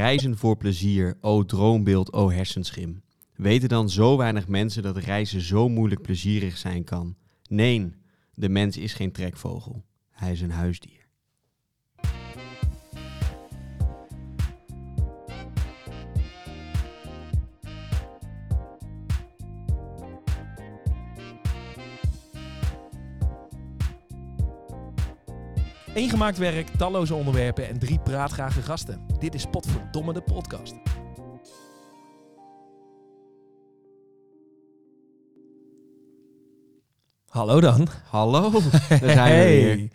Reizen voor plezier, o droombeeld, o hersenschim. Weten dan zo weinig mensen dat reizen zo moeilijk plezierig zijn kan? Nee, de mens is geen trekvogel. Hij is een huisdier. Eén gemaakt werk, talloze onderwerpen en drie praatgrage gasten. Dit is Potverdomme de podcast. Hallo dan. Hallo, daar zijn we weer.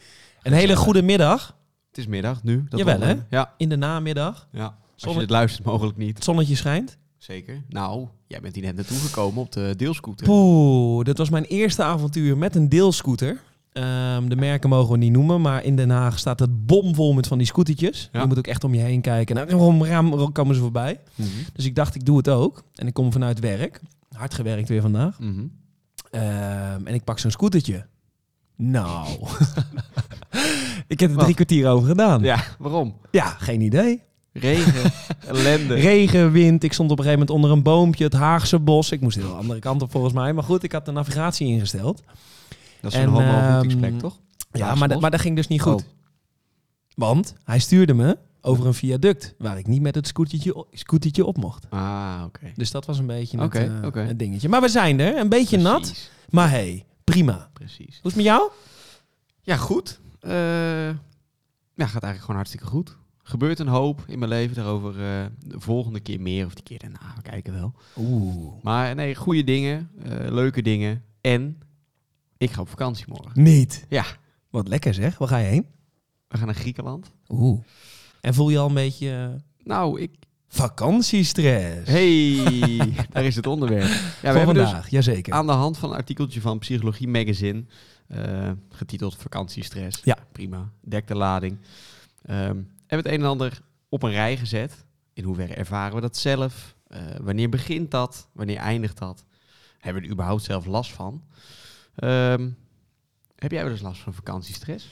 Een hele goede middag Het is middag nu. Dat Jawel, we- hè? Ja, in de namiddag. ja. Als je dit luistert, mogelijk niet. Het zonnetje schijnt. Zeker. Nou, jij bent hier net naartoe gekomen op de deelscooter. Poeh, dit was mijn eerste avontuur met een deelscooter. Ehm, de merken mogen we niet noemen, maar in Den Haag staat het bomvol met van die scootertjes. Ja. Je moet ook echt om je heen kijken. Nou, rom, ram, komen ze voorbij. Mhm. Dus ik dacht, ik doe het ook. En ik kom vanuit werk. Hard gewerkt weer vandaag. Mhm. Ehm, en ik pak zo'n scootertje. Nou. ik heb er drie kwartier over gedaan. Ja, Ja, waarom? geen idee. Regen, ellende. Regen, wind. Ik stond op een gegeven moment onder een boompje. Het Haagse bos. Ik moest de hele andere kant op volgens mij. Maar goed, ik had de navigatie ingesteld. Dat is En, een homo ehm, toch? Ja, maar, maar dat ging dus niet goed. Oh. Want hij stuurde me over een viaduct. Waar ik niet met het scootertje, scootertje op mocht. Ah, oké. Dus dat was een beetje het, oké. het dingetje. Maar we zijn er. Een beetje nat. Maar hey, prima. Precies. Hoe is het met jou? Ja, goed. Eh, ja, gaat eigenlijk gewoon hartstikke goed. Gebeurt een hoop in mijn leven. Daarover eh, de volgende keer meer of die keer daarna. We kijken wel. Oeh. Maar nee, goede dingen. leuke dingen. En ik ga op vakantie morgen. Niet. Ja. Wat lekker zeg. Waar ga je heen? We gaan naar Griekenland. Oeh. En voel je al een beetje eh, Nou, ik... vakantiestress? Hey, daar is het onderwerp. Ja, we dus vandaag, jazeker. aan de hand van een artikeltje van Psychologie Magazine, eh, getiteld Vakantiestress. Ja. Prima, dek de lading. Ehm, hebben het een en ander op een rij gezet. In hoeverre ervaren we dat zelf? Eh, wanneer begint dat? Wanneer eindigt dat? Hebben we er überhaupt zelf last van? Ehm, heb jij wel eens last van vakantiestress?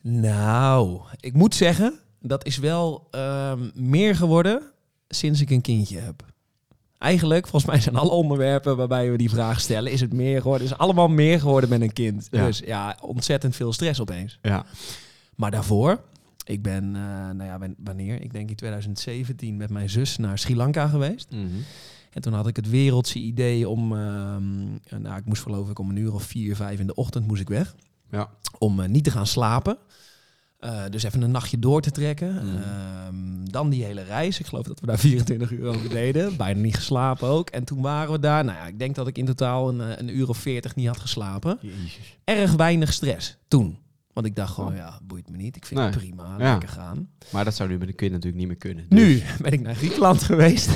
Nou, ik moet zeggen, dat is wel ehm, meer geworden sinds ik een kindje heb. Eigenlijk, volgens mij zijn alle onderwerpen waarbij we die vraag stellen, is het meer geworden. Is allemaal meer geworden met een kind. Ja. Dus ja, ontzettend veel stress opeens. Ja. Maar daarvoor, ik ben, eh, nou ja, wan- wanneer? Ik denk in 2017 met mijn zus naar Sri Lanka geweest. En toen had ik het wereldse idee om, ehm, nou, ik moest geloof ik om een uur of vier, vijf in de ochtend moest ik weg. Ja. Om eh, niet te gaan slapen. Eh, dus even een nachtje door te trekken. Mhm. Ehm, dan die hele reis. Ik geloof dat we daar 24 uur over deden. Bijna niet geslapen ook. En toen waren we daar. Nou ja, ik denk dat ik in totaal een, eh, een uur of 40 niet had geslapen. Jezus. Erg weinig stress toen. Want ik dacht gewoon, Oh. ja, boeit me niet. Ik vind Nee. het prima. Ja. Lekker gaan. Maar dat zou nu met een kind natuurlijk niet meer kunnen. Nu Dus- ben ik naar Griekenland geweest.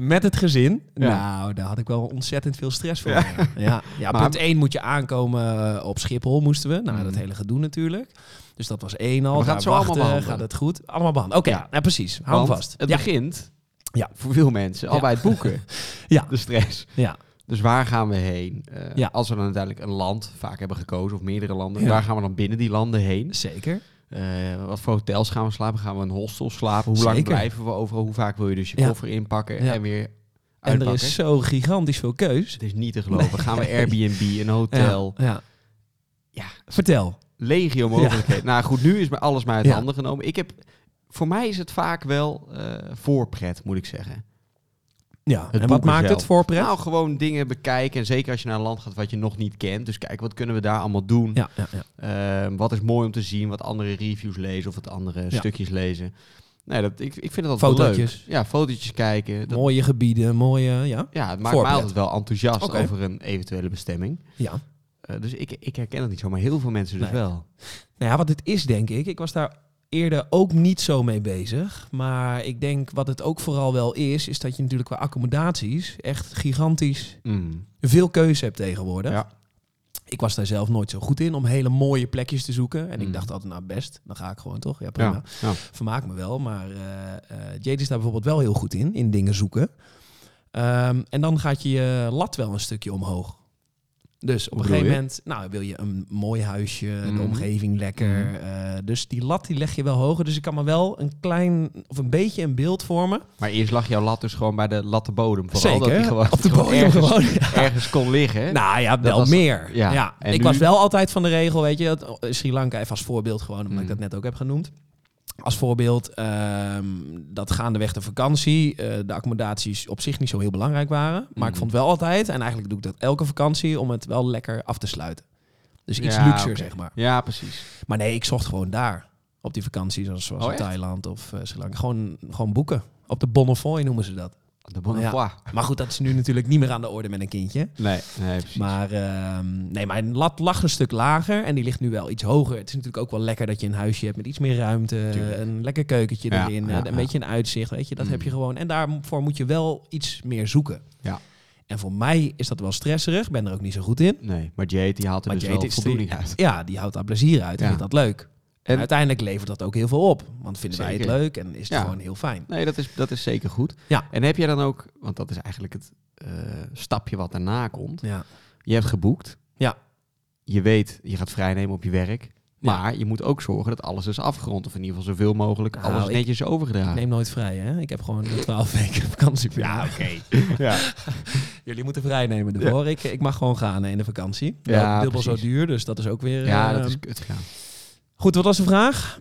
Met het gezin. Ja. Nou, daar had ik wel ontzettend veel stress voor. Ja. Ja, Maar- punt 1 moet je aankomen eh, op Schiphol moesten we. Nou, Mm. dat hele gedoe natuurlijk. Dus dat was één al. We gaan Daar het zo allemaal behandelen. Gaat het goed? Allemaal behandelen. Oké, Ja. ja. precies. Hou hem vast. Het begint Ja. voor veel mensen al bij het boeken. Ja. De stress. Ja. Dus waar gaan we heen? Eh, Ja. Als we dan uiteindelijk een land vaak hebben gekozen, of meerdere landen, Ja. waar gaan we dan binnen die landen heen? Zeker. Eh, wat voor hotels gaan we slapen? Gaan we in een hostel slapen? Hoe lang blijven we overal? Hoe vaak wil je dus je Ja. koffer inpakken Ja. en weer En uitpakken? er is zo gigantisch veel keus. Het is niet te geloven. Gaan we. Airbnb, een hotel? Ja. ja. Vertel. Legio mogelijkheden. Nou goed, nu is alles maar uit handen genomen. Ik heb, voor mij is het vaak wel eh, voorpret, moet ik zeggen. Ja. Het en wat maakt zelf. het voor pret? Nou, gewoon dingen bekijken. En zeker als je naar een land gaat wat je nog niet kent. Dus kijk, wat kunnen we daar allemaal doen? ja, ja, ja. Ehm, wat is mooi om te zien? Wat andere reviews lezen of wat andere Ja. stukjes lezen. Nee, dat, ik, ik vind het altijd wel leuk. Fotootjes. Ja, fotootjes kijken. Dat, Mooie gebieden, mooie... Ja. ja, het maakt mij altijd wel enthousiast over een eventuele bestemming. Ja. Eh, dus ik, ik herken het niet zo, maar heel veel mensen dus Nee. wel. Nou ja, wat het is, denk ik. Ik was daar eerder ook niet zo mee bezig. Maar ik denk wat het ook vooral wel is, is dat je natuurlijk qua accommodaties echt gigantisch Mm. veel keuze hebt tegenwoordig. Ja. Ik was daar zelf nooit zo goed in om hele mooie plekjes te zoeken. En Mm. ik dacht altijd, nou best, dan ga ik gewoon toch. Ja, prima. Ja, ja. Vermaak me wel. Maar eh, Jade is daar bijvoorbeeld wel heel goed in, in dingen zoeken. Ehm, en dan gaat je je lat wel een stukje omhoog. Dus op een gegeven moment nou, wil je een mooi huisje, Mhm. de omgeving lekker. Mhm. eh, dus die lat die leg je wel hoger. Dus ik kan me wel een klein of een beetje een beeld vormen. Maar eerst lag jouw lat dus gewoon bij de latte bodem. Vooral Zeker, dat die gewoon, op de bodem ergens, gewoon. ja. ergens kon liggen. Nou ja, wel was- meer. ja. Ik nu- was wel altijd van de regel, weet je, dat- oh, Sri Lanka even als voorbeeld gewoon, omdat Mm. ik dat net ook heb genoemd. Als voorbeeld ehm, dat gaandeweg de vakantie eh, de accommodaties op zich niet zo heel belangrijk waren. Maar ik Mhm. vond wel altijd, en eigenlijk doe ik dat elke vakantie, om het wel lekker af te sluiten. Dus iets Ja, luxer, zeg maar. Ja, precies. Maar nee, ik zocht gewoon daar. Op die vakantie, zoals, zoals Oh, in? Thailand of eh, Sri Lanka. Gewoon, gewoon boeken. Op de Bonnefoy noemen ze dat. De Bonnefoy. Maar goed, dat is nu natuurlijk niet meer aan de orde met een kindje. Nee, nee, precies. Maar, ehm, nee, mijn lat lag een stuk lager en die ligt nu wel iets hoger. Het is natuurlijk ook wel lekker dat je een huisje hebt met iets meer ruimte. Tuurlijk. Een lekker keukentje Ja, erin. ja, een beetje een uitzicht, weet je. Dat Mm. heb je gewoon. En daarvoor moet je wel iets meer zoeken. Ja. En voor mij is dat wel stresserig. Ik ben er ook niet zo goed in. nee, maar Jade die haalt er Maar dus Jade wel voldoening uit. Ja, die houdt daar plezier uit en Ja. vindt dat leuk. En, uiteindelijk levert dat ook heel veel op. Want vinden wij het Zeker. leuk en is het Ja. gewoon heel fijn. Nee, dat is, dat is zeker goed. Ja. En heb jij dan ook, want dat is eigenlijk het eh, stapje wat daarna komt. Ja. Je hebt geboekt. Ja. Je weet, je gaat vrijnemen op je werk. Ja. Maar je moet ook zorgen dat alles is afgerond. Of in ieder geval zoveel mogelijk Nou, alles netjes overgedragen. Ik neem nooit vrij, hè? Ik heb gewoon 12 weken vakantie. per jaar. ja. Jullie moeten vrij nemen ervoor. Ik, ik mag gewoon gaan eh, in de vakantie. Ja, Ja, dubbel zo duur, dus dat is ook weer... ja, eh, dat is kut gaan. Goed, wat was de vraag?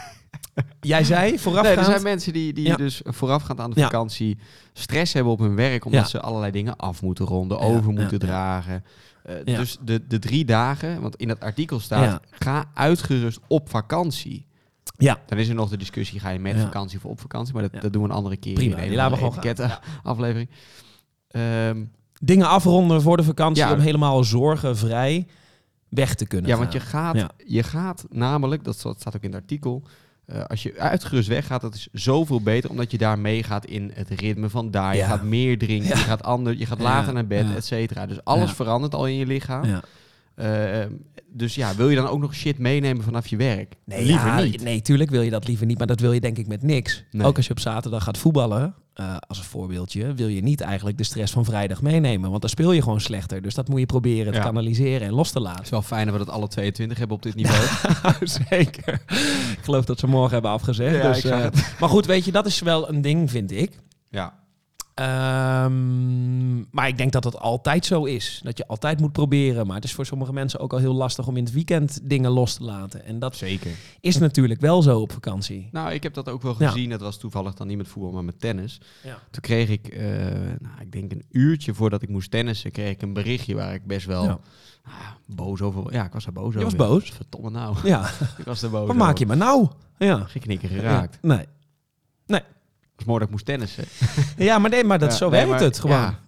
Jij zei Nee, voorafgaand... er zijn mensen die, die Ja. dus voorafgaand aan de Ja. vakantie stress hebben op hun werk. Omdat Ja. ze allerlei dingen af moeten ronden, over moeten dragen. Eh. Dus de, de drie dagen, want in dat artikel staat, ga uitgerust op vakantie. Ja. Dan is er nog de discussie, ga je met vakantie of op vakantie? Maar dat, dat doen we een andere keer Prima, in een laten we gewoon aflevering. Ehm, Dingen afronden voor de vakantie om helemaal zorgenvrij weg te kunnen ja, gaan. want je gaat, Ja. je gaat namelijk, dat staat ook in het artikel, eh, als je uitgerust weggaat, dat is zoveel beter, omdat je daar meegaat in het ritme van daar. Je gaat meer drinken, Ja. je gaat, ander, je gaat later naar bed, et cetera. Dus alles verandert al in je lichaam. Ja. Eh, dus ja, wil je dan ook nog shit meenemen vanaf je werk? Nee, Liever niet. Nee, tuurlijk wil je dat liever niet. Maar dat wil je denk ik met niks. Nee. Ook als je op zaterdag gaat voetballen, eh, als een voorbeeldje, wil je niet eigenlijk de stress van vrijdag meenemen. Want dan speel je gewoon slechter. Dus dat moet je proberen te Ja. kanaliseren en los te Het laten. is wel fijn dat we dat alle 22 hebben op dit niveau. Zeker. Ik geloof dat ze morgen hebben afgezegd. Ja, dus, eh, maar goed, weet je, dat is wel een ding, vind ik. ja. Ehm, maar ik denk dat dat altijd zo is. Dat je altijd moet proberen. Maar het is voor sommige mensen ook al heel lastig om in het weekend dingen los te laten. En dat Zeker. is natuurlijk wel zo op vakantie. Nou, ik heb dat ook wel Ja. gezien. Dat was toevallig dan niet met voetbal, maar met tennis. Ja. Toen kreeg ik, eh, nou, ik denk een uurtje voordat ik moest tennissen, kreeg ik een berichtje waar ik best wel Ja. ah, boos over was. Ja, ik was er boos Je was over. boos? Verdomme nou. Ja, ik was er boos wat maak je over. maar nou? Ja. Geen knikken geraakt. Ja. Nee. Dat ik moest tennissen. Ja, maar, nee, maar dat, Ja, zo nee, werkt maar- het gewoon. ja,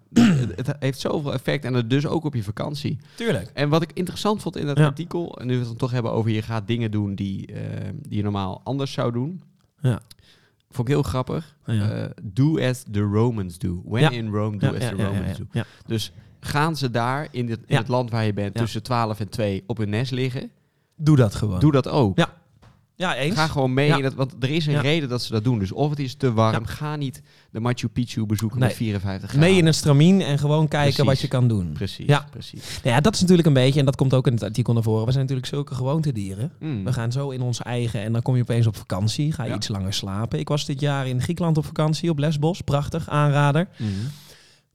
het, heeft zoveel effect en het dus ook op je vakantie. Tuurlijk. En wat ik interessant vond in dat Ja. artikel, en nu we het dan toch hebben over je gaat dingen doen die, eh, die je normaal anders zou doen. Ja. Vond ik heel grappig. Ja. Eh, do as the Romans do. When Ja. in Rome, do Ja, as ja, the ja, ja, Romans ja. do. Ja. Dus gaan ze daar in, dit, in Ja. het land waar je bent Ja. tussen 12 en 2 op hun nest liggen? Doe dat gewoon. Doe dat ook. Ja. Ja, eens. Ga gewoon mee. Ja. in dat, want er is een Ja. reden dat ze dat doen. Dus of het is te warm, ga niet de Machu Picchu bezoeken Nee. met 54 graden. Mee in een stramien en gewoon kijken Precies. wat je kan doen. Precies, Ja. precies. Nou ja, dat is natuurlijk een beetje, en dat komt ook in het artikel naar voren. We zijn natuurlijk zulke gewoontedieren. Mm. We gaan zo in ons eigen en dan kom je opeens op vakantie. Ga je iets langer slapen. Ik was dit jaar in Griekenland op vakantie op Lesbos. Prachtig, aanrader. Mhm.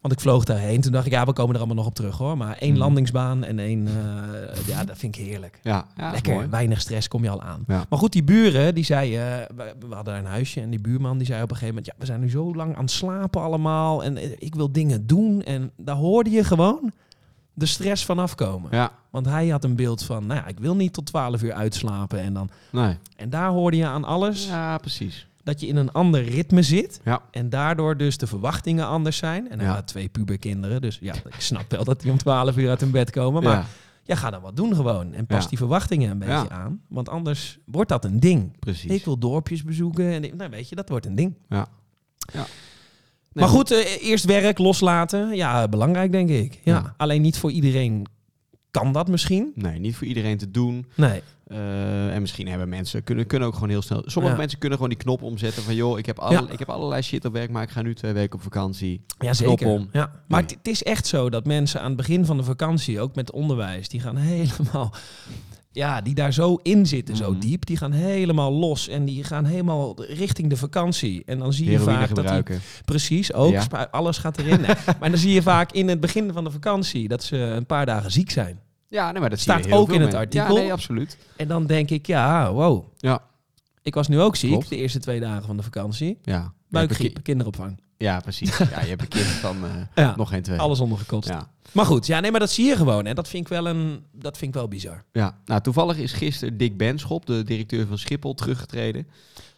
Want ik vloog daarheen. Toen dacht ik, ja, we komen er allemaal nog op terug hoor. Maar één Mhm. landingsbaan en één... eh, ja, dat vind ik heerlijk. Ja, Lekker, mooi. weinig stress, kom je al aan. Ja. Maar goed, die buren, die zeiden... eh, we, we hadden daar een huisje en die buurman die zei op een gegeven moment... Ja, we zijn nu zo lang aan het slapen allemaal en eh, ik wil dingen doen. En daar hoorde je gewoon de stress van afkomen. Ja, Want hij had een beeld van, nou ja, ik wil niet tot 12 uur uitslapen. En, dan, nee. en daar hoorde je aan alles Ja, precies. Dat je in een ander ritme zit. Ja. En daardoor dus de verwachtingen anders zijn. En hij Ja. had twee puberkinderen, dus ja, ik snap wel dat die om 12 uur uit hun bed komen. Maar ja, ja, ga dan wat doen gewoon. En pas die verwachtingen een beetje aan. Want anders wordt dat een ding. precies. Ik wil dorpjes bezoeken. En nou, weet je, dat wordt een ding. Ja. Ja. maar goed, eh, eerst werk loslaten. Ja, belangrijk denk ik. Ja. Alleen niet voor iedereen kan dat misschien. Nee, niet voor iedereen te doen. Nee. Uh, en misschien hebben mensen kunnen, kunnen ook gewoon heel snel. Sommige Ja. mensen kunnen gewoon die knop omzetten van joh, ik heb, alle, Ja. ik heb allerlei shit op werk, maar ik ga nu twee weken op vakantie. Ja, Knop zeker. om. Ja. Maar het, is echt zo dat mensen aan het begin van de vakantie, ook met onderwijs, die gaan helemaal... Ja, die daar zo in zitten, zo Mhm. diep. Die gaan helemaal los en die gaan helemaal richting de vakantie. En dan zie je Heroïne vaak dat die. Precies, ook. Alles gaat erin. Maar dan zie je vaak in het begin van de vakantie dat ze een paar dagen ziek zijn. Ja, nee, maar dat Staat zie je heel ook in het artikel. Ja, nee, absoluut. En dan denk ik, ja, wow. Ja. Ik was nu ook ziek Klopt. de eerste twee dagen van de vakantie. Ja. Buikgriep, ki- kinderopvang. Ja, precies. Ja, je hebt een kind van eh, Ja, nog geen twee. alles ondergekotst. Ja. Maar goed, ja, nee, maar dat zie je gewoon. En dat vind ik wel, een, dat vind ik wel bizar. ja. Nou, toevallig is gisteren Dick Benschop, de directeur van Schiphol, teruggetreden.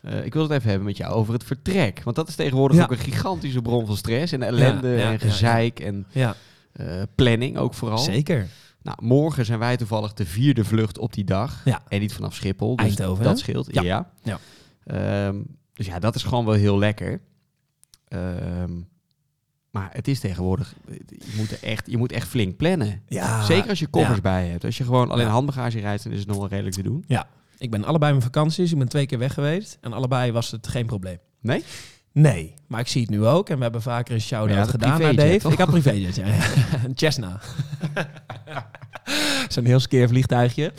Eh, ik wil het even hebben met jou over het vertrek. Want dat is tegenwoordig Ja. ook een gigantische bron van stress en ellende en gezeik en Ja, eh, planning ook vooral. zeker. Nou, morgen zijn wij toevallig de vierde vlucht op die dag. Ja. En niet vanaf Schiphol. Dus Eindhoven, Dat hè? scheelt. Ja. Ja. Ja. Ehm, dus ja, dat is gewoon wel heel lekker. Ehm, maar het is tegenwoordig... Je moet, er echt, je moet echt flink plannen. Ja, Zeker als je koffers ja. bij hebt. Als je gewoon alleen Ja. handbagage rijdt, dan is het nog wel redelijk te doen. Ik ben allebei mijn vakanties. Ik ben twee keer weg geweest. En allebei was het geen probleem. Nee? Nee, maar ik zie het nu ook. En we hebben vaker een shout-out Ja, gedaan naar Dave. toch? Ik had privéjet, ja. een Cessna. Zo'n heel skeer vliegtuigje.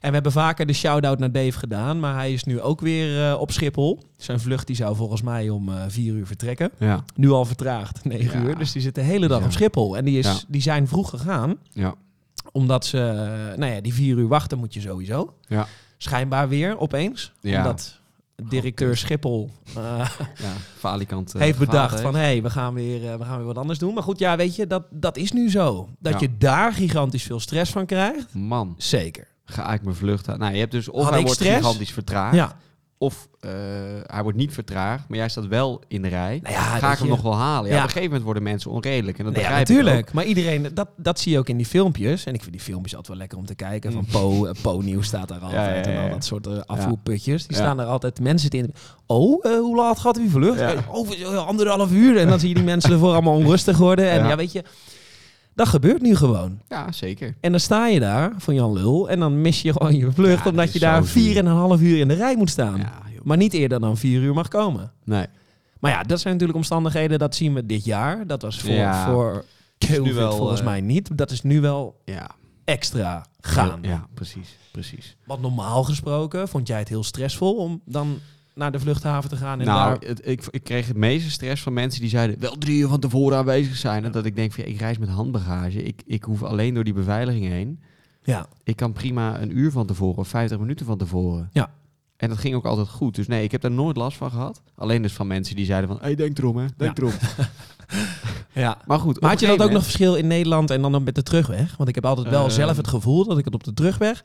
En we hebben vaker de shout-out naar Dave gedaan. Maar hij is nu ook weer eh, op Schiphol. Zijn vlucht die zou volgens mij om eh, vier uur vertrekken. Ja. Nu al vertraagd, negen Ja. uur. Dus die zit de hele dag op Schiphol. En die, is, die zijn vroeg gegaan. Ja. Omdat ze... eh, nou ja, die vier uur wachten moet je sowieso. Ja. Schijnbaar weer opeens. Ja. Omdat directeur Schiphol... eh, Ja. Eh, heeft bedacht van hé, hey, we, gaan weer, eh, we gaan weer wat anders doen. Maar goed, ja, weet je, dat, dat is nu zo. Dat Ja. je daar gigantisch veel stress van krijgt. Man, Zeker. ga ik mijn vlucht aan. Nou, je hebt dus of Had hij wordt stress? gigantisch vertraagd. Ja. Of eh, hij wordt niet vertraagd, maar jij staat wel in de rij. Nou ja, Ga ik hem je- nog wel halen? Ja, Ja. Op een gegeven moment worden mensen onredelijk. En dat ja, begrijp ik natuurlijk. Maar iedereen, dat, dat zie je ook in die filmpjes. En ik vind die filmpjes altijd wel lekker om te kijken. Van Po, eh, Po Nieuws staat daar altijd. Mm. ja, En al ja. dat soort eh, afvoerputjes. Die Ja. staan er altijd. Mensen in. Oh, hoe laat gaat die vlucht? Ja. Over anderhalf uur. En dan zie je die mensen ervoor allemaal onrustig worden. En ja. Ja. weet je, dat gebeurt nu gewoon. Ja, zeker. En dan sta je daar van Jan Lul. En dan mis je gewoon je vlucht. Ja, omdat je daar vier en een half uur in de rij moet staan. Ja. Maar niet eerder dan vier uur mag komen. Nee. Maar ja, dat zijn natuurlijk omstandigheden. Dat zien we dit jaar. Dat was voor, Ja. voor COVID wel, volgens eh, mij niet. Dat is nu wel Ja. extra gaan. Ja, precies. Precies. Want normaal gesproken vond jij het heel stressvol om dan naar de vluchthaven te gaan en nou, daar... het, ik, ik kreeg het meeste stress van mensen die zeiden... wel drie uur van tevoren aanwezig zijn. En dat ik denk van, ja, ik reis met handbagage. Ik, ik hoef alleen door die beveiliging heen. Ja, Ik kan prima een uur van tevoren of 50 minuten van tevoren. Ja. En dat ging ook altijd goed. Dus nee, ik heb daar nooit last van gehad. Alleen dus van mensen die zeiden van... Hey, denk erom, hè. Denk Ja. erom. ja. Maar goed, Maar had je dat ook nog verschil in Nederland en dan met de terugweg? Want ik heb altijd wel Ehm. zelf het gevoel dat ik het op de terugweg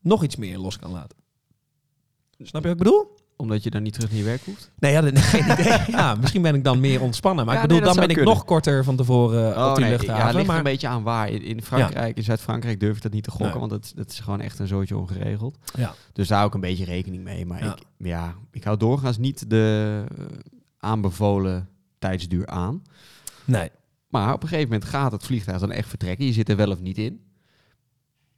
nog iets meer los kan laten. Snap je wat ik bedoel? Omdat je dan niet terug naar je werk hoeft? Nee, ja, geen idee. ja, misschien ben ik dan meer ontspannen. Maar Ja, ik bedoel, nee, dan ben ik kunnen. nog korter van tevoren Oh, op die nee, luchthaven. Ja, het ligt er maar een beetje aan waar. In, in Frankrijk, in Zuid-Frankrijk durf ik dat niet te gokken, Nee. want dat, dat is gewoon echt een zootje ongeregeld. Ja. Dus daar hou ik een beetje rekening mee. Maar Ja. Ik, ja, ik hou doorgaans niet de eh, aanbevolen tijdsduur aan. Nee. Maar op een gegeven moment gaat het vliegtuig dan echt vertrekken. Je zit er wel of niet in.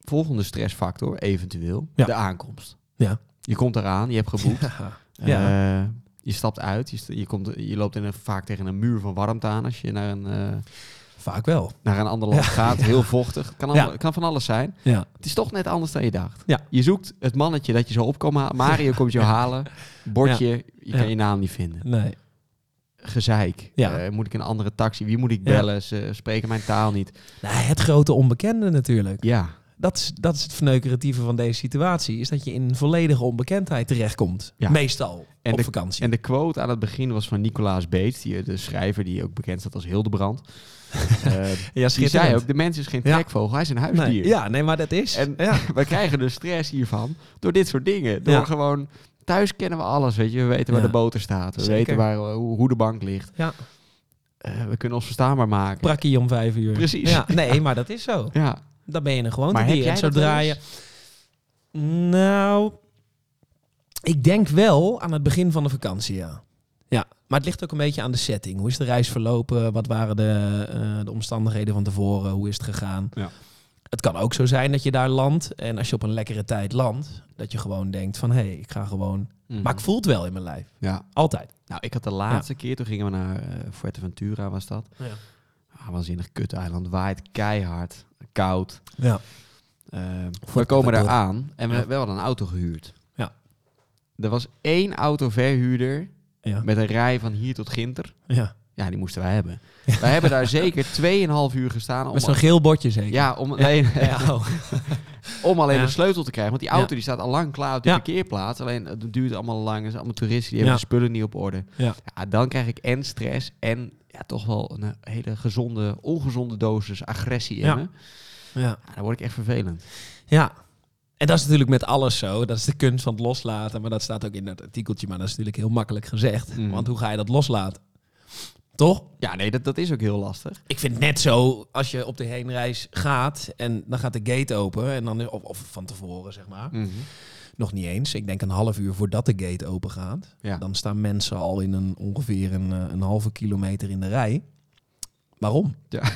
Volgende stressfactor, eventueel, Ja. de aankomst. Ja. Je komt eraan, je hebt geboekt. Ja. Eh, je stapt uit, je, komt, je loopt in een, vaak tegen een muur van warmte aan als je naar een, eh, Vaak wel. naar een ander land Ja. gaat. Heel vochtig. Kan, kan van alles zijn. Ja. Het is toch net anders dan je dacht. Ja. Je zoekt het mannetje dat je zo op kan halen. Mario komt je halen. Bordje, je kan je naam niet vinden. Nee. Gezeik. Ja. Eh, moet ik een andere taxi? Wie moet ik Ja. bellen? Ze spreken mijn taal niet. Nou, het grote onbekende natuurlijk. Ja. Dat is, dat is het verneukeratieve van deze situatie. Is dat je in volledige onbekendheid terechtkomt. Ja. Meestal En op de- vakantie. En de quote aan het begin was van Nicolaas Beets, die, de schrijver die ook bekend staat als Hildebrand. Eh, ja, die zei ook, de mens is geen Ja. trekvogel, hij is een huisdier. Nee, ja, nee, maar dat is. En ja. we krijgen de stress hiervan door dit soort dingen. Door gewoon, thuis kennen we alles, weet je. We weten waar de boter staat. We Zeker. weten waar, hoe, hoe de bank ligt. Ja. Eh, we kunnen ons verstaanbaar maken. Prakkie om vijf uur. Precies. Ja, nee, maar dat is zo. Ja, Dan ben je een gewoon Maar dier. En zodra je... Nou, ik denk wel aan het begin van de vakantie, ja. Ja, maar het ligt ook een beetje aan de setting. Hoe is de reis verlopen? Wat waren de, eh, de omstandigheden van tevoren? Hoe is het gegaan? Ja. Het kan ook zo zijn dat je daar landt en als je op een lekkere tijd landt, dat je gewoon denkt van hé, hey, ik ga gewoon. Mhm. Maar ik voel het wel in mijn lijf. Ja. Altijd. Nou, ik had de laatste keer, toen gingen we naar eh, Fuerteventura, was dat. Ja. Ah, waanzinnig kut-eiland, waait keihard, koud. Ja. Eh, we komen daar aan en we, Ja. we hadden een auto gehuurd. Ja. Er was één autoverhuurder Ja. met een rij van hier tot Ginter. ja. Ja, die moesten wij hebben. Wij hebben daar zeker 2,5 uur gestaan om, Met zo'n geel bordje zeker. ja, om, Ja, oh. om alleen Ja. een sleutel te krijgen. Want die auto Ja. die staat al lang klaar op de Ja. parkeerplaats. Alleen het duurt allemaal lang. Er zijn allemaal toeristen die Ja. hebben de spullen niet op orde. Ja. Ja, dan krijg ik en stress en ja, toch wel een eh, hele gezonde, ongezonde dosis agressie in Ja. me. ja. Ja, dan word ik echt vervelend. Ja. En dat is natuurlijk met alles zo. Dat is de kunst van het loslaten. Maar dat staat ook in het artikeltje. Maar dat is natuurlijk heel makkelijk gezegd. Mhm. Want hoe ga je dat loslaten? Toch? Ja, nee, dat, dat is ook heel lastig. Ik vind het net zo, als je op de heenreis gaat en dan gaat de gate open. En dan, of, of van tevoren, zeg maar. Mhm. Nog niet eens. Ik denk een half uur voordat de gate open gaat. Ja. Dan staan mensen al in een, ongeveer een, eh, een halve kilometer in de rij. Waarom? Ja.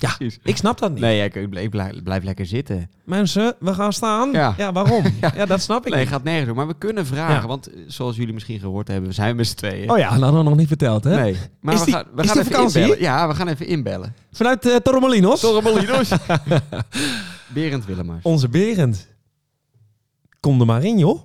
Ja, ik snap dat niet. Nee, ik, ik blijf, blijf, lekker zitten. Mensen, we gaan staan. Ja. Ja, waarom? Ja. dat snap ik Nee, niet. gaat nergens door. Maar we kunnen vragen. Want eh, zoals jullie misschien gehoord hebben, we zijn met z'n tweeën. Oh ja, dat hadden we nog niet verteld, hè? Nee, maar Is we die- gaan, we is gaan even vakantie? inbellen. Ja, we gaan even inbellen. Vanuit uh, Torremolinos. Torremolinos. Berend Willemers. Onze Berend. Kom er maar in, joh.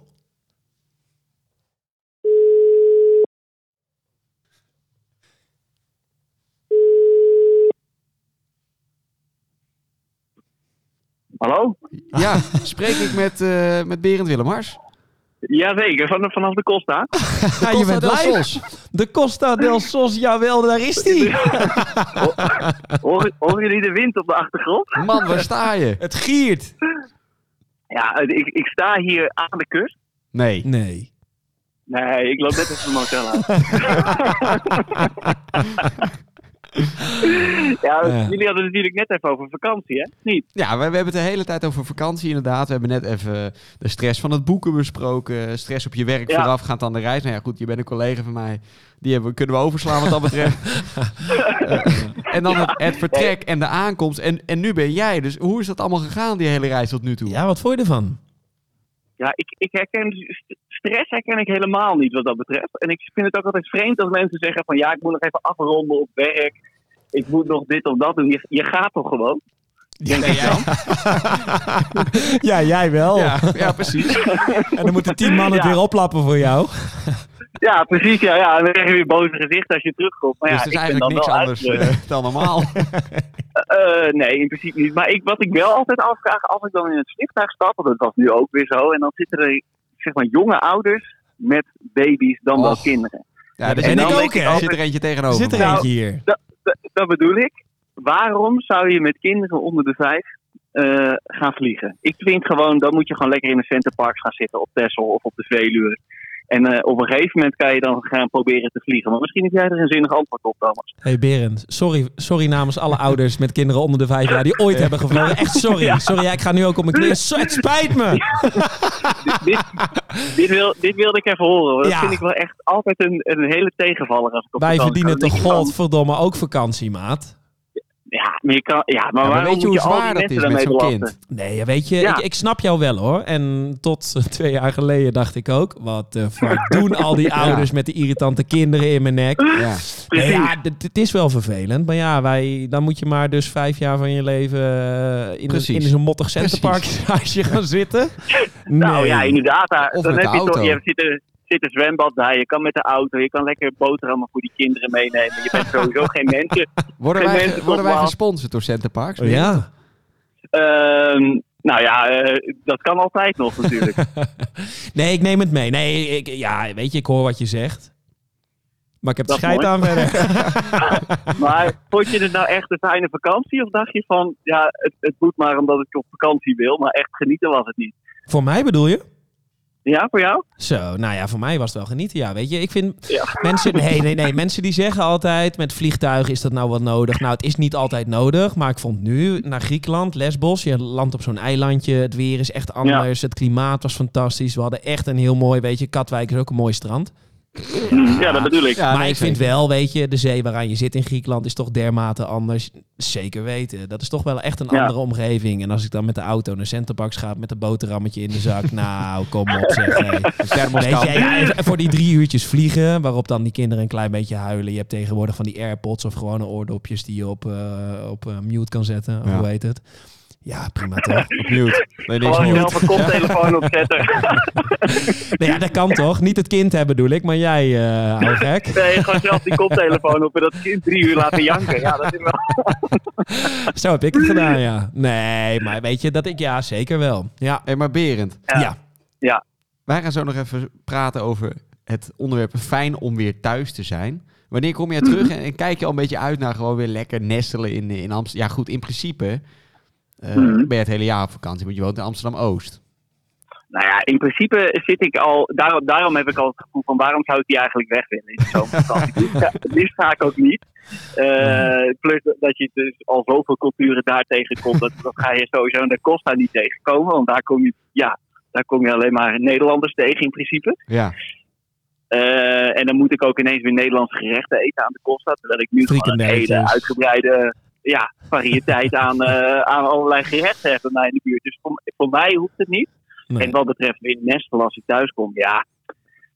Hallo? Ja, spreek ik met, eh met Berend Willemars? Jazeker, van, vanaf de Costa. Ja, je bent del live. Sos. De Costa del Sos, jawel, daar is die. Horen, horen jullie de wind op de achtergrond? Man, waar sta je? Het giert. Ja, ik, ik sta hier aan de kust. Nee. Nee. Nee, ik loop net even mijn motel uit. ja, Ja. jullie hadden het natuurlijk net even over vakantie, hè? Niet? Ja, we, we hebben het de hele tijd over vakantie inderdaad. We hebben net even de stress van het boeken besproken. Stress op je werk Ja. voorafgaand aan de reis. Nou ja, goed, je bent een collega van mij. Die hebben, kunnen we overslaan wat dat betreft. Eh, en dan het, het vertrek en de aankomst. En, en nu ben jij. Dus hoe is dat allemaal gegaan, die hele reis tot nu toe? Ja, wat vond je ervan? Ja, ik, ik herken st- stress herken ik helemaal niet wat dat betreft. En ik vind het ook altijd vreemd als mensen zeggen van ja, ik moet nog even afronden op werk. Ik moet nog dit of dat doen. Je, je gaat toch gewoon? Ja, jij wel. Ja, ja, precies. En dan moeten tien mannen het weer oplappen voor jou. Ja, precies. Ja, ja. En dan krijg je weer boze gezicht als je terugkomt. Maar ja, dus het is ik eigenlijk niks anders uitgerust. eh, dan normaal. Eh, nee, in principe niet. Maar ik, wat ik wel altijd afvraag, als ik dan in het vliegtuig stap, want dat was nu ook weer zo, en dan zitten er zeg maar jonge ouders met baby's dan wel kinderen. Ja, zit- ik ook, hè? Er zit er eentje Er tegenover. zit er. Nou, eentje hier. Dat, dat bedoel ik. Waarom zou je met kinderen onder de vijf eh, gaan vliegen? Ik vind gewoon, dan moet je gewoon lekker in de Centerparks gaan zitten op Texel of op de Veluwe. En eh, op een gegeven moment kan je dan gaan proberen te vliegen. Maar misschien heb jij er een zinnig antwoord op, Thomas. hey Berend, sorry, sorry namens alle ouders met kinderen onder de vijf jaar die ooit hebben gevlogen. Echt sorry. Sorry, ja, ik ga nu ook op mijn knieën. Zo, Het spijt me. dit, dit, wil, dit wilde ik even horen. hoor. Dat vind ik wel echt altijd een, een hele tegenvaller. Als ik op Wij verdienen toch godverdomme ook vakantie, maat. Ja, maar, je kan, ja, maar Ja, maar waarom weet je hoe je zwaar dat is met zo'n kind? Nee, ja, weet je, Ja. ik, ik snap jou wel hoor. En tot eh, twee jaar geleden dacht ik ook, wat de fuck doen al die ouders met die irritante kinderen in mijn nek? Ja. Nee, ja, het is wel vervelend. Maar ja, wij, dan moet je maar dus vijf jaar van je leven eh, in, een, in zo'n mottig centerparkhuisje gaan zitten. Nou Nee. ja, inderdaad. Daar, Of dan met heb de je toch, auto. je zit er, zit een zwembad daar, je kan met de auto, je kan lekker boterhammen voor die kinderen meenemen. Je bent sowieso geen mensen. Worden, Geen wij, mensen worden wij gesponsord door Centerparks? Oh, ja. Ehm, nou ja, eh, dat kan altijd nog natuurlijk. Nee, ik neem het mee. Nee, ik, ja, weet je, ik hoor wat je zegt. Maar ik heb de scheid aan verder. maar vond je het nou echt een fijne vakantie? Of dacht je van, ja, het, het moet maar omdat ik op vakantie wil, maar echt genieten was het niet? Voor mij bedoel je? Ja, voor jou? Zo, nou ja, voor mij was het wel genieten. Ja, weet je, ik vind Ja. mensen, nee, nee, nee, mensen die zeggen altijd met vliegtuigen is dat nou wat nodig. Nou, het is niet altijd nodig, maar ik vond nu naar Griekenland, Lesbos, je landt op zo'n eilandje, het weer is echt anders, het klimaat was fantastisch. We hadden echt een heel mooi, weet je, Katwijk is ook een mooi strand. Ja, dat bedoel ik. Ja, maar nee, ik vind wel, weet je, de zee waaraan je zit in Griekenland is toch dermate anders. Zeker weten. Dat is toch wel echt een Ja. andere omgeving. En als ik dan met de auto naar Centerparks ga met een boterhammetje in de zak. nou, kom op zeg. Hey. Weet je, ja, en voor die drie uurtjes vliegen, waarop dan die kinderen een klein beetje huilen. Je hebt tegenwoordig van die AirPods of gewone oordopjes die je op, eh, op eh, mute kan zetten. Of hoe heet het? Ja, prima toch? Mute. Nee, niks Gewoon zelf een koptelefoon opzetten. nee, ja, dat kan toch? Niet het kind hebben bedoel ik, maar jij, eh oude gek. Nee, gewoon zelf die koptelefoon op en dat kind drie uur laten janken. Ja, dat is wel... Zo heb ik het gedaan, ja. Nee, maar weet je, dat ik, ja, zeker wel. Ja. Hey, maar Berend, Ja. Ja. wij gaan zo nog even praten over het onderwerp fijn om weer thuis te zijn. Wanneer kom jij terug en, en kijk je al een beetje uit naar gewoon weer lekker nestelen in, in Amsterdam? Ja goed, in principe Mhm. ben je het hele jaar op vakantie, want je woont in Amsterdam-Oost. Nou ja, in principe zit ik al... Daarom, daarom heb ik al het gevoel van waarom zou ik die eigenlijk weg willen in zomervakantie. Het liefst ga- ik ook niet. Eh, plus dat je dus al zoveel culturen daar tegenkomt. Dat, dat ga je sowieso in de Costa niet tegenkomen. Want daar kom je, ja, daar kom je alleen maar Nederlanders tegen in principe. Ja, Eh, en dan moet ik ook ineens weer Nederlandse gerechten eten aan de Costa. Terwijl ik nu gewoon een hele uitgebreide ja, variëteit aan, eh, aan allerlei gerechten heb bij mij in de buurt. Dus voor, voor mij hoeft het niet. Nee. En wat betreft weer nestelen als ik thuis kom, ja.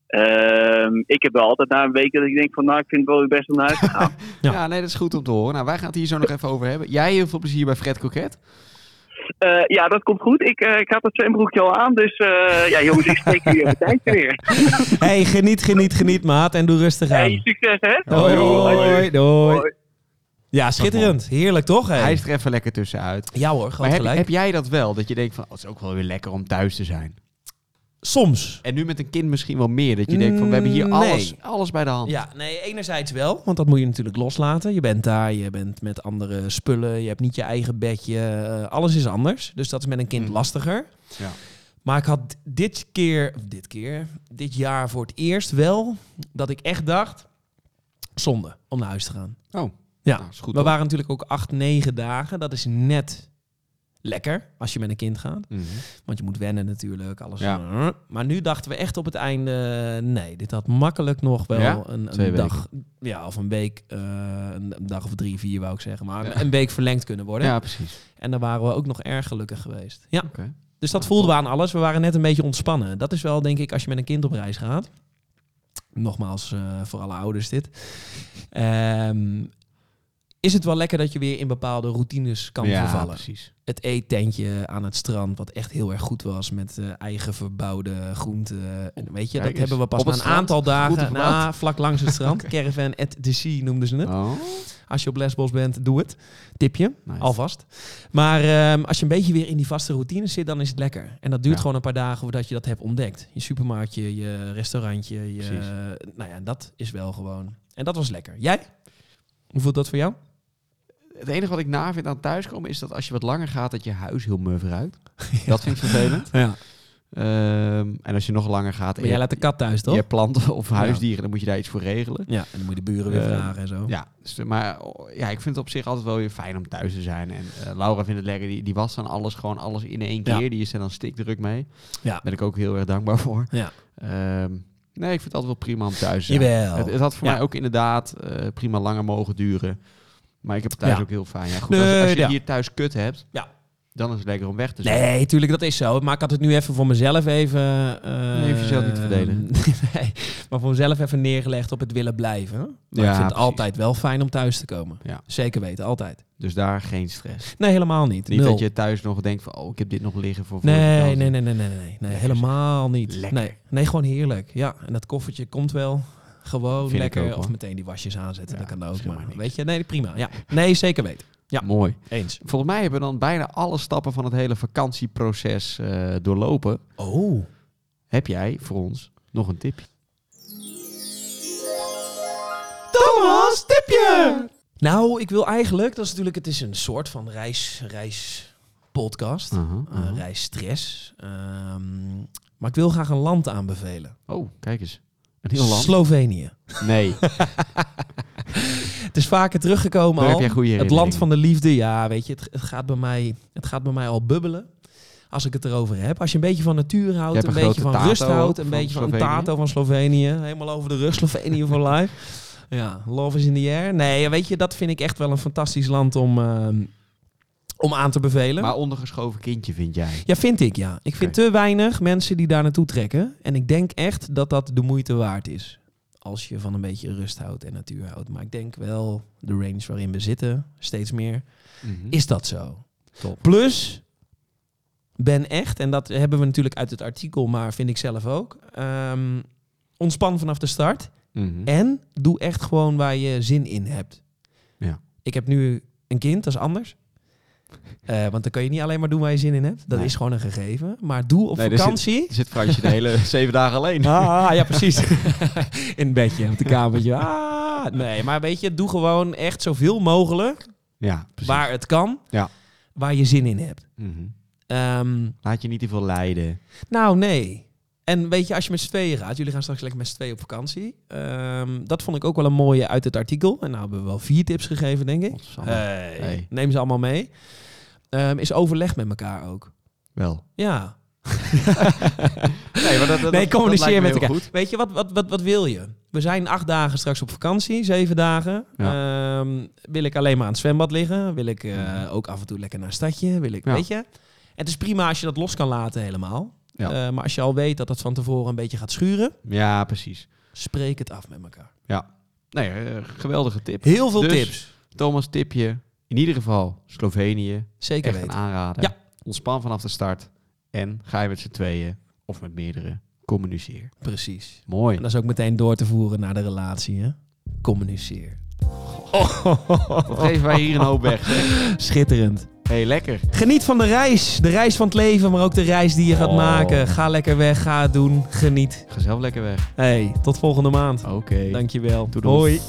Ehm, ik heb wel altijd na een week dat ik denk van nou, ik vind het wel weer best om naar huis te gaan. Ja. ja. nee, dat is goed om te horen. Nou, wij gaan het hier zo nog even over hebben. Jij heel veel plezier bij Fred Coquet. Eh, ja, dat komt goed. Ik, eh, ik had het zwembroekje al aan, dus eh, ja jongens, ik spreek jullie even tijd weer. hey, geniet, geniet, geniet, maat. En doe rustig aan. Hey, succes hè. Doei, doei, doei. Hoi. Ja, schitterend. Heerlijk, toch? Hij is er even lekker tussenuit. Ja hoor, Maar heb, gelijk. heb jij dat wel? Dat je denkt van, oh, het is ook wel weer lekker om thuis te zijn. Soms. En nu met een kind misschien wel meer. Dat je denkt van, we hebben hier Mm, alles, nee. alles bij de hand. Ja, nee, enerzijds wel, want dat moet je natuurlijk loslaten. Je bent daar, je bent met andere spullen, je hebt niet je eigen bedje, eh, alles is anders. Dus dat is met een kind Mm. lastiger. Ja. Maar ik had dit keer, dit keer, dit jaar voor het eerst wel, dat ik echt dacht, zonde om naar huis te gaan. Oh, Ja, nou, goed. we waren natuurlijk ook acht, negen dagen. Dat is net lekker als je met een kind gaat. Mhm. Want je moet wennen natuurlijk, alles. Ja. Maar nu dachten we echt op het einde, nee, dit had makkelijk nog wel Ja? een, dag, ja, of een week, eh, een, dag of drie, vier wou ik zeggen, maar Ja. een week verlengd kunnen worden. Ja, precies. En dan waren we ook nog erg gelukkig geweest. Ja, dus dat voelden we aan alles. We waren net een beetje ontspannen. Dat is wel, denk ik, als je met een kind op reis gaat. Nogmaals, eh, voor alle ouders dit. Ehm, is het wel lekker dat je weer in bepaalde routines kan ja, vervallen precies. het eettentje aan het strand, wat echt heel erg goed was met eh, eigen verbouwde groenten. En weet je, Kijk dat eens. hebben we pas na een strand? aantal dagen, na, vlak langs het strand. Caravan at the sea noemden ze het. Oh, Als je op Lesbos bent, doe het. Tipje, nice. alvast. Maar ehm, als je een beetje weer in die vaste routine zit, dan is het lekker. En dat duurt Ja. gewoon een paar dagen voordat je dat hebt ontdekt. Je supermarktje, je restaurantje, je, Precies. nou ja, dat is wel gewoon. En dat was lekker. Jij? Hoe voelt dat voor jou? Het enige wat ik na vind aan thuiskomen is dat als je wat langer gaat, dat je huis heel muf ruikt. Dat vind ik vervelend. Ja. Ehm, en als je nog langer gaat Maar jij je, laat de kat thuis, je toch? hebt planten of huisdieren, dan moet je daar iets voor regelen. Ja, en dan moet je de buren weer Eh, vragen en zo. Ja, dus, maar oh, ja, ik vind het op zich altijd wel weer fijn om thuis te zijn. En eh, Laura vindt het lekker, die, die was dan alles gewoon alles in één Ja. keer. Die is er dan stikdruk mee. Ja. Daar ben ik ook heel erg dankbaar voor. Ja. Ehm, nee, ik vind het altijd wel prima om thuis te zijn. Jawel. Het, het had voor mij ook inderdaad eh, prima langer mogen duren. Maar ik heb het thuis Ja. ook heel fijn. Ja, goed, Nee, als, als je ja. hier thuis kut hebt, Ja. dan is het lekker om weg te zijn. Nee, tuurlijk, dat is zo. Maar ik had het nu even voor mezelf even... eh, Nee, jezelf niet te verdedigen. nee, maar voor mezelf even neergelegd op het willen blijven. Maar Ja, ik vind het precies. altijd wel fijn om thuis te komen. Ja. Zeker weten, altijd. Dus daar geen stress. Nee, helemaal niet. Niet Nul. dat je thuis nog denkt van, oh, ik heb dit nog liggen voor Nee, nee, nee, nee, nee, nee, nee. Helemaal niet. Lekker. Nee, nee, gewoon heerlijk. Ja, en dat koffertje komt wel gewoon Vind lekker. ook, of meteen die wasjes aanzetten, Ja, dat kan is ook. Maar weet je, nee, prima. Ja, nee, zeker weten. Ja. Mooi. Eens. Volgens mij hebben we dan bijna alle stappen van het hele vakantieproces eh, doorlopen. Oh. Heb jij voor ons nog een tipje? Thomas, tipje! Nou, ik wil eigenlijk, dat is natuurlijk, het is een soort van reis, reis podcast, Aha, eh, aha. reisstress. Ehm, maar ik wil graag een land aanbevelen. Oh, kijk eens. Een heel land? Slovenië. Nee. Het is vaker teruggekomen Daar al. heb jij goede Het land van de liefde, ja, weet je, het, het, gaat bij mij, het gaat bij mij al bubbelen. Als ik het erover heb. Als je een beetje van natuur houdt, een een beetje van rust houdt, een beetje van tato van Slovenië. Helemaal over de rug, Slovenië voor life. Ja, love is in the air. Nee, weet je, dat vind ik echt wel een fantastisch land om, ehm, om aan te bevelen. Maar ondergeschoven kindje vind jij? Ja, vind ik ja. Ik vind te weinig mensen die daar naartoe trekken. En ik denk echt dat dat de moeite waard is. Als je van een beetje rust houdt en natuur houdt. Maar ik denk wel, de range waarin we zitten, steeds meer, Mhm. is dat zo. Top. Plus, ben echt, en dat hebben we natuurlijk uit het artikel, maar vind ik zelf ook. ehm, ontspan vanaf de start. Mhm. En doe echt gewoon waar je zin in hebt. Ja. Ik heb nu een kind, dat is anders. Eh, want dan kan je niet alleen maar doen waar je zin in hebt. Dat Nee. is gewoon een gegeven. Maar doe op Nee, er vakantie. Er zit Fransje de hele zeven dagen alleen. Ah, ja, precies. in het bedje, op de kamertje. Ah, nee, maar weet je, doe gewoon echt zoveel mogelijk Ja, precies. waar het kan. Ja. Waar je zin in hebt. Mhm. Ehm, Laat je niet te veel leiden. nou, nee. En weet je, als je met z'n tweeën gaat, jullie gaan straks lekker met z'n tweeën op vakantie. Ehm, dat vond ik ook wel een mooie uit het artikel. En nou hebben we wel vier tips gegeven, denk ik. Hey, Hey. Neem ze allemaal mee. Ehm, is overleg met elkaar ook. Wel. Ja. Nee, maar dat, dat, nee, communiceer dat lijkt me met elkaar. Goed. Weet je, wat, wat, wat, wat wil je? We zijn acht dagen straks op vakantie, zeven dagen. Ehm, wil ik alleen maar aan het zwembad liggen? Wil ik eh, Mhm. ook af en toe lekker naar een stadje? Wil ik, Ja. weet je? Het is prima als je dat los kan laten helemaal. Ja. Eh, maar als je al weet dat het van tevoren een beetje gaat schuren, Ja, precies. spreek het af met elkaar. Nee, eh, geweldige tip. Heel veel Dus, tips. Thomas, tipje. In ieder geval Slovenië. Zeker weten. aanrader. Ja. Ontspan vanaf de start. En ga je met z'n tweeën of met meerdere, communiceer. Precies. Mooi. En dat is ook meteen door te voeren naar de relatie. Hè? Communiceer. Wat geven wij hier een hoop weg. Schitterend. Hey, lekker. Geniet van de reis. De reis van het leven, maar ook de reis die je gaat Oh. maken. Ga lekker weg, ga het doen, geniet. Ga zelf lekker weg. Hey, tot volgende maand. Oké. Dankjewel. Toedels. Hoi.